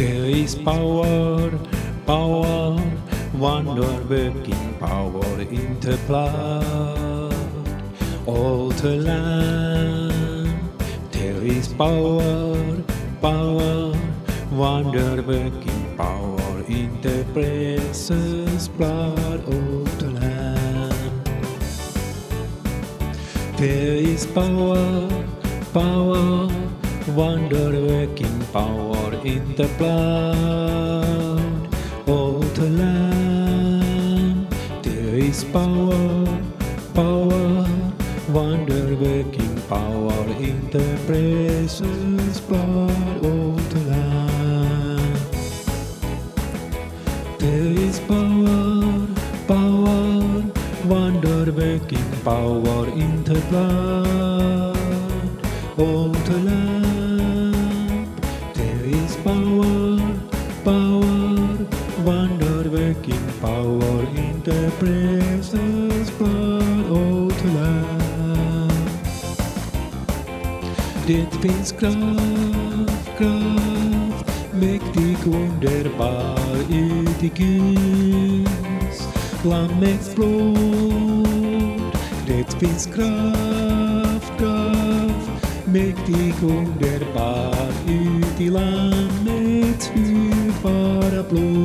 There is power, power, wonder working power in the blood. All the Lamb. There is power, power, wonder working power in the precious blood of the Lamb. There is power, power, wonder working power in the blood of the Lamb. There is power, power, wonder working power in the precious blood of the Lamb. There is power, power, wonder working power in the blood of the Lamb. Power, wonder working power in the precious blood of Lamb. Det finns kraft, kraft, mäktig underbar uti Guds Lammets blod. Det finns kraft, kraft, mäktig underbar Outlook.